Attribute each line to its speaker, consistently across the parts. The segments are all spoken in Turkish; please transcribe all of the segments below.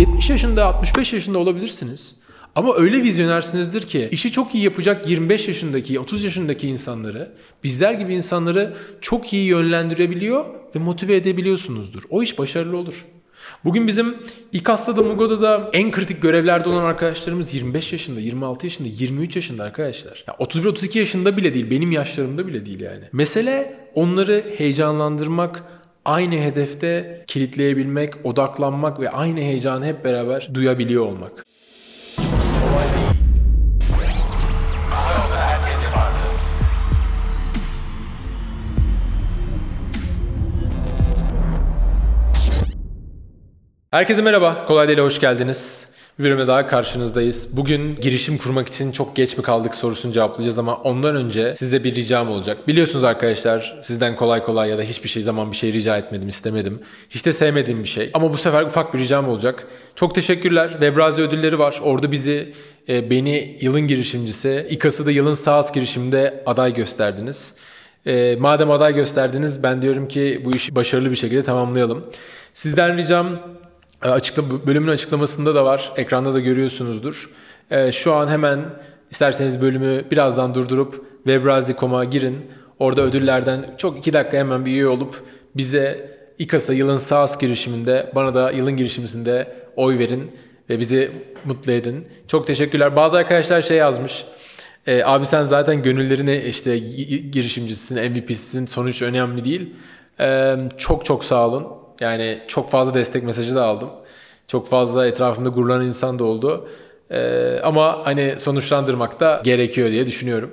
Speaker 1: 70 yaşında, 65 yaşında olabilirsiniz. Ama öyle vizyonersinizdir ki işi çok iyi yapacak 25 yaşındaki, 30 yaşındaki insanları, bizler gibi insanları çok iyi yönlendirebiliyor ve motive edebiliyorsunuzdur. O iş başarılı olur. Bugün bizim İKAS'ta Mugo'da da en kritik görevlerde olan arkadaşlarımız 25 yaşında, 26 yaşında, 23 yaşında arkadaşlar. Ya 31-32 yaşında bile değil, benim yaşlarımda bile değil yani. Mesele onları heyecanlandırmak, aynı hedefte kilitleyebilmek, odaklanmak ve aynı heyecanı hep beraber duyabiliyor olmak. Herkese merhaba, Kolay Değil'e hoş geldiniz. Bir daha karşınızdayız. Bugün girişim kurmak için çok geç mi kaldık sorusunu cevaplayacağız ama ondan önce size bir ricam olacak. Biliyorsunuz arkadaşlar sizden kolay kolay ya da hiçbir şey zaman bir şey rica etmedim, istemedim. Hiç de sevmediğim bir şey. Ama bu sefer ufak bir ricam olacak. Çok teşekkürler. Webrazi ödülleri var. Orada bizi e, beni yılın girişimcisi, İKAS'ı da yılın SaaS girişimde aday gösterdiniz. E, madem aday gösterdiniz ben diyorum ki bu işi başarılı bir şekilde tamamlayalım. Sizden ricam açıkla, bölümün açıklamasında da var. Ekranda da görüyorsunuzdur. E, şu an hemen isterseniz bölümü birazdan durdurup webrazi.com'a girin. Orada ödüllerden çok iki dakika hemen bir üye olup bize İKAS'a yılın SaaS girişiminde, bana da yılın girişiminde oy verin ve bizi mutlu edin. Çok teşekkürler. Bazı arkadaşlar şey yazmış. E, abi sen zaten gönüllerini işte girişimcisisin, MVP'sin, sonuç önemli değil. E, çok çok sağ olun. Yani çok fazla destek mesajı da aldım. Çok fazla etrafımda gurulanan insan da oldu. Ee, ama hani sonuçlandırmak da gerekiyor diye düşünüyorum.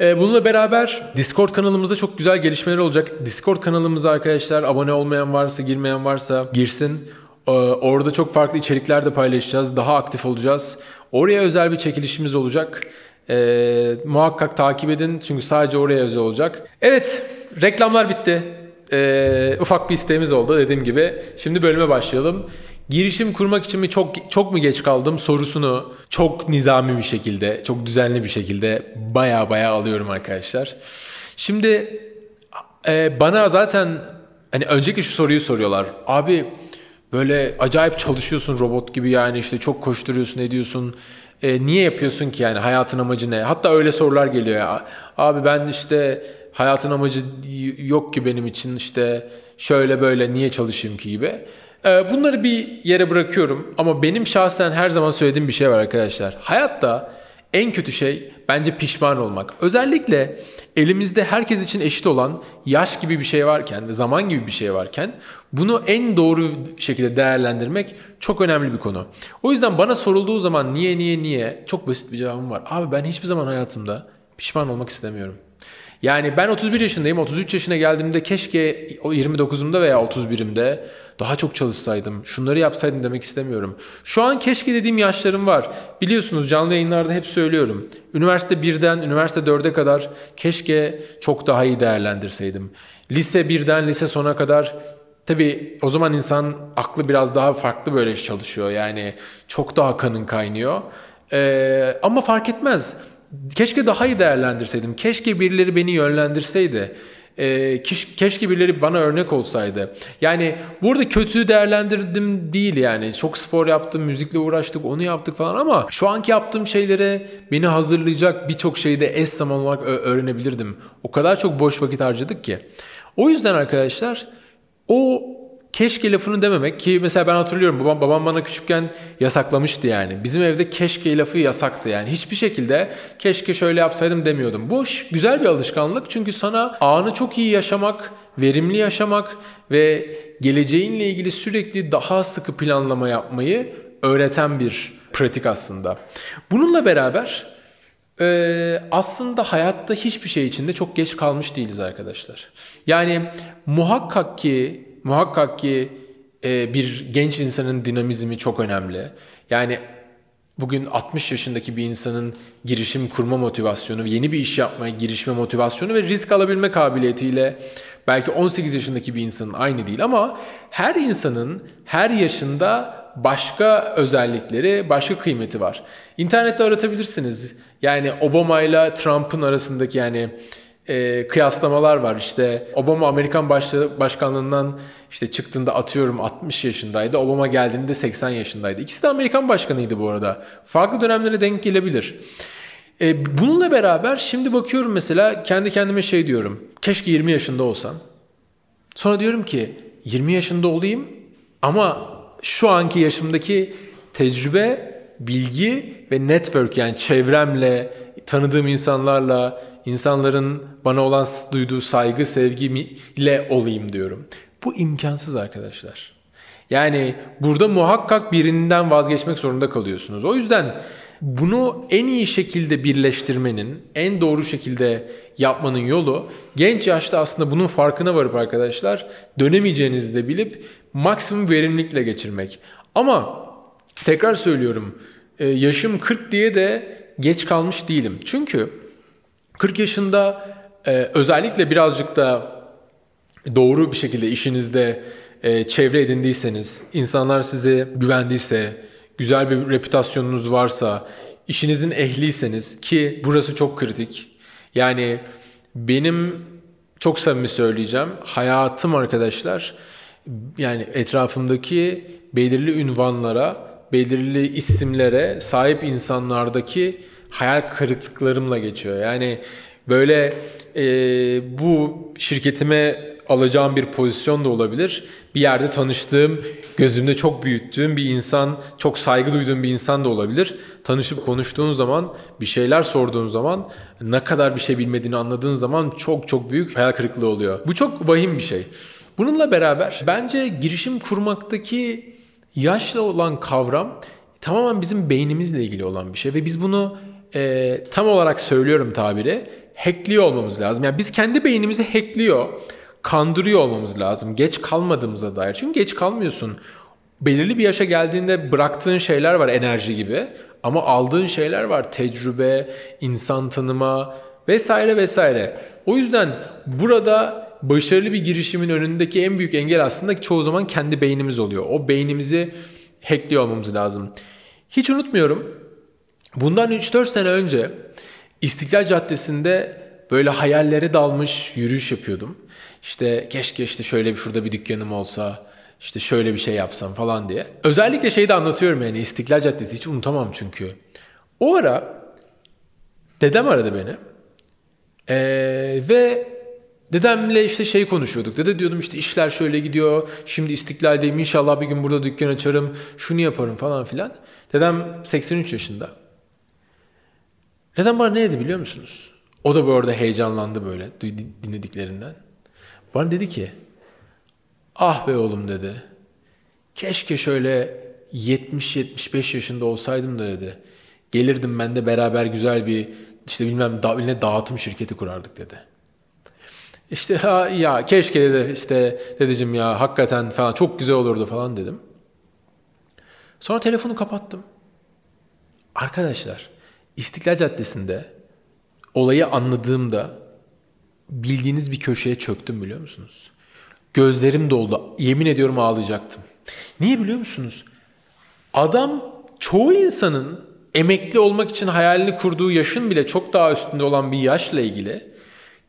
Speaker 1: Ee, bununla beraber Discord kanalımızda çok güzel gelişmeler olacak. Discord kanalımıza arkadaşlar abone olmayan varsa, girmeyen varsa girsin. Ee, orada çok farklı içerikler de paylaşacağız. Daha aktif olacağız. Oraya özel bir çekilişimiz olacak. Ee, muhakkak takip edin çünkü sadece oraya özel olacak. Evet, reklamlar bitti e, ufak bir isteğimiz oldu dediğim gibi. Şimdi bölüme başlayalım. Girişim kurmak için mi çok çok mu geç kaldım sorusunu çok nizami bir şekilde, çok düzenli bir şekilde baya baya alıyorum arkadaşlar. Şimdi e, bana zaten hani önceki şu soruyu soruyorlar. Abi böyle acayip çalışıyorsun robot gibi yani işte çok koşturuyorsun ediyorsun. E, niye yapıyorsun ki yani hayatın amacı ne? Hatta öyle sorular geliyor ya. Abi ben işte hayatın amacı yok ki benim için işte şöyle böyle niye çalışayım ki gibi. Ee, bunları bir yere bırakıyorum ama benim şahsen her zaman söylediğim bir şey var arkadaşlar. Hayatta en kötü şey bence pişman olmak. Özellikle elimizde herkes için eşit olan yaş gibi bir şey varken ve zaman gibi bir şey varken bunu en doğru şekilde değerlendirmek çok önemli bir konu. O yüzden bana sorulduğu zaman niye niye niye çok basit bir cevabım var. Abi ben hiçbir zaman hayatımda pişman olmak istemiyorum. Yani ben 31 yaşındayım. 33 yaşına geldiğimde keşke 29'umda veya 31'imde daha çok çalışsaydım. Şunları yapsaydım demek istemiyorum. Şu an keşke dediğim yaşlarım var. Biliyorsunuz canlı yayınlarda hep söylüyorum. Üniversite 1'den üniversite 4'e kadar keşke çok daha iyi değerlendirseydim. Lise 1'den lise sona kadar Tabii o zaman insan aklı biraz daha farklı böyle çalışıyor. Yani çok daha kanın kaynıyor. Ee, ama fark etmez. Keşke daha iyi değerlendirseydim. Keşke birileri beni yönlendirseydi. E, keşke birileri bana örnek olsaydı. Yani burada kötü değerlendirdim değil yani. Çok spor yaptım, müzikle uğraştık, onu yaptık falan ama şu anki yaptığım şeylere beni hazırlayacak birçok şeyi de eş zaman olarak öğrenebilirdim. O kadar çok boş vakit harcadık ki. O yüzden arkadaşlar o keşke lafını dememek ki mesela ben hatırlıyorum babam babam bana küçükken yasaklamıştı yani. Bizim evde keşke lafı yasaktı yani. Hiçbir şekilde keşke şöyle yapsaydım demiyordum. Bu güzel bir alışkanlık çünkü sana anı çok iyi yaşamak, verimli yaşamak ve geleceğinle ilgili sürekli daha sıkı planlama yapmayı öğreten bir pratik aslında. Bununla beraber ee, aslında hayatta hiçbir şey içinde çok geç kalmış değiliz arkadaşlar. Yani muhakkak ki muhakkak ki e, bir genç insanın dinamizmi çok önemli. Yani bugün 60 yaşındaki bir insanın girişim kurma motivasyonu, yeni bir iş yapmaya girişme motivasyonu ve risk alabilme kabiliyetiyle belki 18 yaşındaki bir insanın aynı değil ama her insanın her yaşında başka özellikleri, başka kıymeti var. İnternette aratabilirsiniz. Yani Obama ile Trump'ın arasındaki yani e, kıyaslamalar var. İşte Obama Amerikan başlı, başkanlığından işte çıktığında atıyorum 60 yaşındaydı. Obama geldiğinde 80 yaşındaydı. İkisi de Amerikan başkanıydı bu arada. Farklı dönemlere denk gelebilir. E, bununla beraber şimdi bakıyorum mesela kendi kendime şey diyorum. Keşke 20 yaşında olsam. Sonra diyorum ki 20 yaşında olayım ama şu anki yaşımdaki tecrübe, bilgi ve network yani çevremle, tanıdığım insanlarla, insanların bana olan duyduğu saygı, sevgiyle olayım diyorum. Bu imkansız arkadaşlar. Yani burada muhakkak birinden vazgeçmek zorunda kalıyorsunuz. O yüzden bunu en iyi şekilde birleştirmenin, en doğru şekilde yapmanın yolu genç yaşta aslında bunun farkına varıp arkadaşlar dönemeyeceğinizi de bilip maksimum verimlilikle geçirmek. Ama tekrar söylüyorum e, yaşım 40 diye de geç kalmış değilim. Çünkü 40 yaşında e, özellikle birazcık da doğru bir şekilde işinizde e, çevre edindiyseniz, insanlar size güvendiyse, güzel bir reputasyonunuz varsa, işinizin ehliyseniz ki burası çok kritik. Yani benim çok samimi söyleyeceğim. Hayatım arkadaşlar yani etrafımdaki belirli ünvanlara, belirli isimlere sahip insanlardaki hayal kırıklıklarımla geçiyor. Yani böyle e, bu şirketime alacağım bir pozisyon da olabilir. Bir yerde tanıştığım, gözümde çok büyüttüğüm bir insan, çok saygı duyduğum bir insan da olabilir. Tanışıp konuştuğun zaman, bir şeyler sorduğun zaman, ne kadar bir şey bilmediğini anladığın zaman çok çok büyük hayal kırıklığı oluyor. Bu çok vahim bir şey. Bununla beraber bence girişim kurmaktaki yaşla olan kavram tamamen bizim beynimizle ilgili olan bir şey ve biz bunu e, tam olarak söylüyorum tabiri hackliyor olmamız lazım. Yani biz kendi beynimizi hackliyor kandırıyor olmamız lazım. Geç kalmadığımıza dair. Çünkü geç kalmıyorsun. Belirli bir yaşa geldiğinde bıraktığın şeyler var enerji gibi. Ama aldığın şeyler var. Tecrübe, insan tanıma vesaire vesaire. O yüzden burada başarılı bir girişimin önündeki en büyük engel aslında çoğu zaman kendi beynimiz oluyor. O beynimizi hackliyor olmamız lazım. Hiç unutmuyorum. Bundan 3-4 sene önce İstiklal Caddesi'nde böyle hayallere dalmış yürüyüş yapıyordum. İşte keşke işte şöyle bir şurada bir dükkanım olsa, işte şöyle bir şey yapsam falan diye. Özellikle şeyi de anlatıyorum yani İstiklal Caddesi hiç unutamam çünkü. O ara dedem aradı beni. Ee, ve dedemle işte şey konuşuyorduk. Dede diyordum işte işler şöyle gidiyor. Şimdi İstiklal'deyim inşallah bir gün burada dükkan açarım. Şunu yaparım falan filan. Dedem 83 yaşında. Dedem bana ne dedi biliyor musunuz? O da bu arada heyecanlandı böyle dinlediklerinden. Bana dedi ki ah be oğlum dedi. Keşke şöyle 70-75 yaşında olsaydım da dedi. Gelirdim ben de beraber güzel bir işte bilmem da, ne dağıtım şirketi kurardık dedi. İşte ha, ya keşke dedi işte dedeciğim ya hakikaten falan çok güzel olurdu falan dedim. Sonra telefonu kapattım. Arkadaşlar İstiklal Caddesi'nde olayı anladığımda bildiğiniz bir köşeye çöktüm biliyor musunuz? Gözlerim doldu. Yemin ediyorum ağlayacaktım. Niye biliyor musunuz? Adam çoğu insanın emekli olmak için hayalini kurduğu yaşın bile çok daha üstünde olan bir yaşla ilgili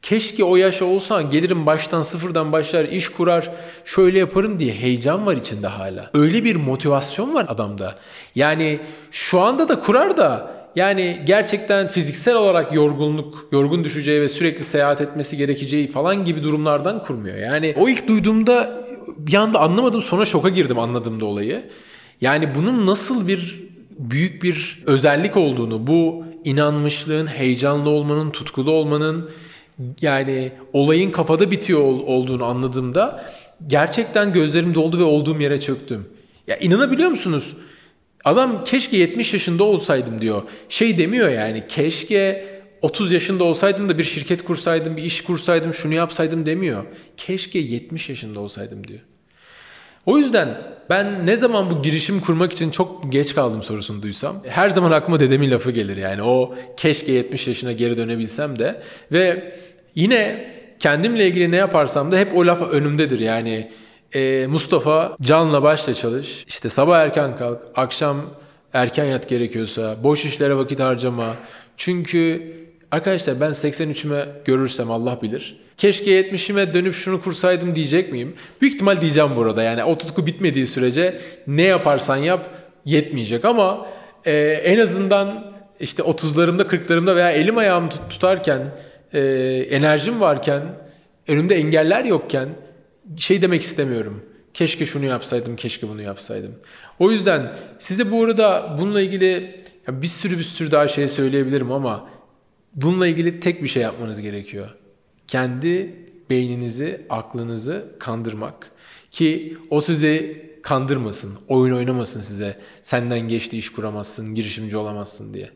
Speaker 1: keşke o yaşa olsan gelirim baştan sıfırdan başlar iş kurar şöyle yaparım diye heyecan var içinde hala. Öyle bir motivasyon var adamda. Yani şu anda da kurar da yani gerçekten fiziksel olarak yorgunluk, yorgun düşeceği ve sürekli seyahat etmesi gerekeceği falan gibi durumlardan kurmuyor. Yani o ilk duyduğumda bir anda anlamadım sonra şoka girdim anladığımda olayı. Yani bunun nasıl bir büyük bir özellik olduğunu, bu inanmışlığın, heyecanlı olmanın, tutkulu olmanın yani olayın kafada bitiyor olduğunu anladığımda gerçekten gözlerim doldu ve olduğum yere çöktüm. Ya inanabiliyor musunuz? Adam keşke 70 yaşında olsaydım diyor. Şey demiyor yani keşke 30 yaşında olsaydım da bir şirket kursaydım, bir iş kursaydım, şunu yapsaydım demiyor. Keşke 70 yaşında olsaydım diyor. O yüzden ben ne zaman bu girişim kurmak için çok geç kaldım sorusunu duysam her zaman aklıma dedemin lafı gelir yani o keşke 70 yaşına geri dönebilsem de ve yine kendimle ilgili ne yaparsam da hep o laf önümdedir yani e, Mustafa canla başla çalış. İşte sabah erken kalk, akşam erken yat gerekiyorsa, boş işlere vakit harcama. Çünkü Arkadaşlar ben 83'üme görürsem Allah bilir. Keşke 70'ime dönüp şunu kursaydım diyecek miyim? Büyük ihtimal diyeceğim burada. Yani o tutku bitmediği sürece ne yaparsan yap yetmeyecek ama e, en azından işte 30'larımda 40'larımda veya elim ayağımı tut, tutarken e, enerjim varken önümde engeller yokken şey demek istemiyorum. Keşke şunu yapsaydım, keşke bunu yapsaydım. O yüzden size bu arada bununla ilgili bir sürü bir sürü daha şey söyleyebilirim ama bununla ilgili tek bir şey yapmanız gerekiyor. Kendi beyninizi, aklınızı kandırmak. Ki o sizi kandırmasın, oyun oynamasın size. Senden geçti iş kuramazsın, girişimci olamazsın diye.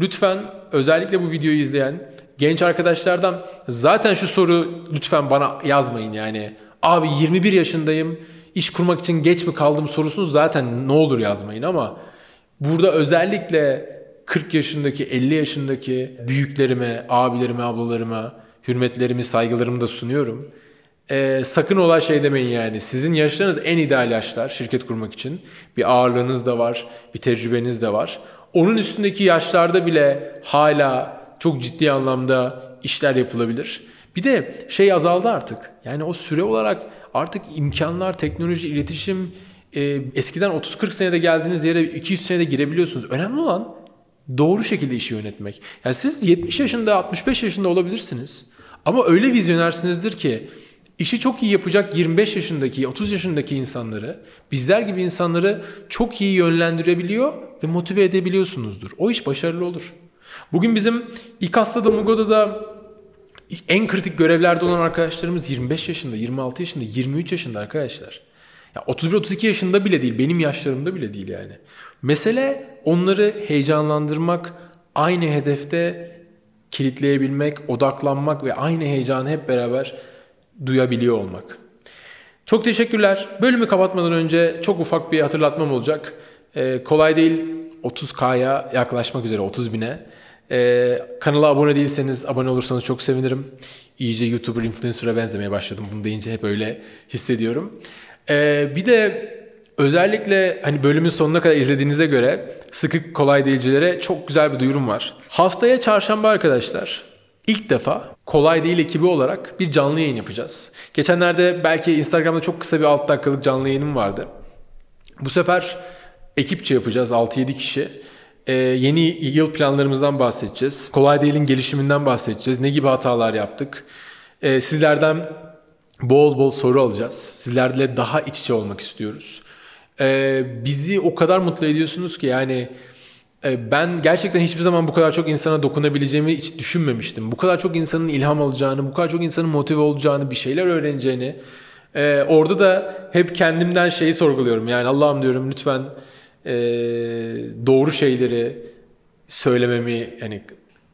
Speaker 1: Lütfen özellikle bu videoyu izleyen genç arkadaşlardan zaten şu soru lütfen bana yazmayın yani. Abi 21 yaşındayım, iş kurmak için geç mi kaldım sorusunu zaten ne olur yazmayın ama burada özellikle 40 yaşındaki, 50 yaşındaki büyüklerime, abilerime, ablalarıma hürmetlerimi, saygılarımı da sunuyorum. Ee, sakın olay şey demeyin yani. Sizin yaşlarınız en ideal yaşlar şirket kurmak için. Bir ağırlığınız da var, bir tecrübeniz de var. Onun üstündeki yaşlarda bile hala çok ciddi anlamda işler yapılabilir. Bir de şey azaldı artık. Yani o süre olarak artık imkanlar, teknoloji, iletişim e, eskiden 30-40 senede geldiğiniz yere 200 senede girebiliyorsunuz. Önemli olan doğru şekilde işi yönetmek. Yani siz 70 yaşında, 65 yaşında olabilirsiniz. Ama öyle vizyonersinizdir ki işi çok iyi yapacak 25 yaşındaki, 30 yaşındaki insanları, bizler gibi insanları çok iyi yönlendirebiliyor ve motive edebiliyorsunuzdur. O iş başarılı olur. Bugün bizim İKAS'ta Mugo'da da en kritik görevlerde olan arkadaşlarımız 25 yaşında, 26 yaşında, 23 yaşında arkadaşlar. Ya 31-32 yaşında bile değil, benim yaşlarımda bile değil yani. Mesele onları heyecanlandırmak, aynı hedefte kilitleyebilmek, odaklanmak ve aynı heyecanı hep beraber duyabiliyor olmak. Çok teşekkürler. Bölümü kapatmadan önce çok ufak bir hatırlatmam olacak. Ee, kolay değil 30K'ya yaklaşmak üzere 30 bine. Ee, kanala abone değilseniz abone olursanız çok sevinirim. İyice YouTuber influencer'a benzemeye başladım. Bunu deyince hep öyle hissediyorum. Ee, bir de özellikle hani bölümün sonuna kadar izlediğinize göre sıkı kolay değilcilere çok güzel bir duyurum var. Haftaya çarşamba arkadaşlar ilk defa kolay değil ekibi olarak bir canlı yayın yapacağız. Geçenlerde belki Instagram'da çok kısa bir 6 dakikalık canlı yayınım vardı. Bu sefer ekipçe yapacağız 6-7 kişi. Ee, yeni yıl planlarımızdan bahsedeceğiz. Kolay değilin gelişiminden bahsedeceğiz. Ne gibi hatalar yaptık? Ee, sizlerden bol bol soru alacağız. Sizlerle daha iç içe olmak istiyoruz. Ee, bizi o kadar mutlu ediyorsunuz ki yani e, ben gerçekten hiçbir zaman bu kadar çok insana dokunabileceğimi hiç düşünmemiştim. Bu kadar çok insanın ilham alacağını, bu kadar çok insanın motive olacağını, bir şeyler öğreneceğini. Ee, orada da hep kendimden şeyi sorguluyorum. Yani Allah'ım diyorum lütfen e, doğru şeyleri söylememi yani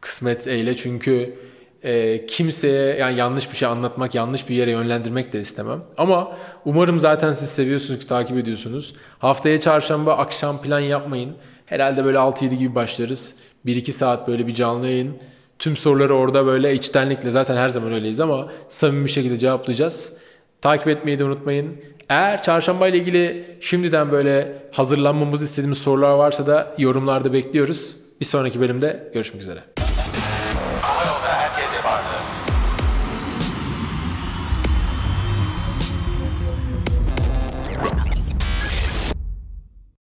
Speaker 1: kısmet eyle çünkü e, kimseye yani yanlış bir şey anlatmak, yanlış bir yere yönlendirmek de istemem. Ama umarım zaten siz seviyorsunuz ki takip ediyorsunuz. Haftaya çarşamba akşam plan yapmayın. Herhalde böyle 6-7 gibi başlarız. 1-2 saat böyle bir canlı yayın. Tüm soruları orada böyle içtenlikle zaten her zaman öyleyiz ama samimi bir şekilde cevaplayacağız. Takip etmeyi de unutmayın. Eğer çarşamba ile ilgili şimdiden böyle hazırlanmamızı istediğimiz sorular varsa da yorumlarda bekliyoruz. Bir sonraki bölümde görüşmek üzere.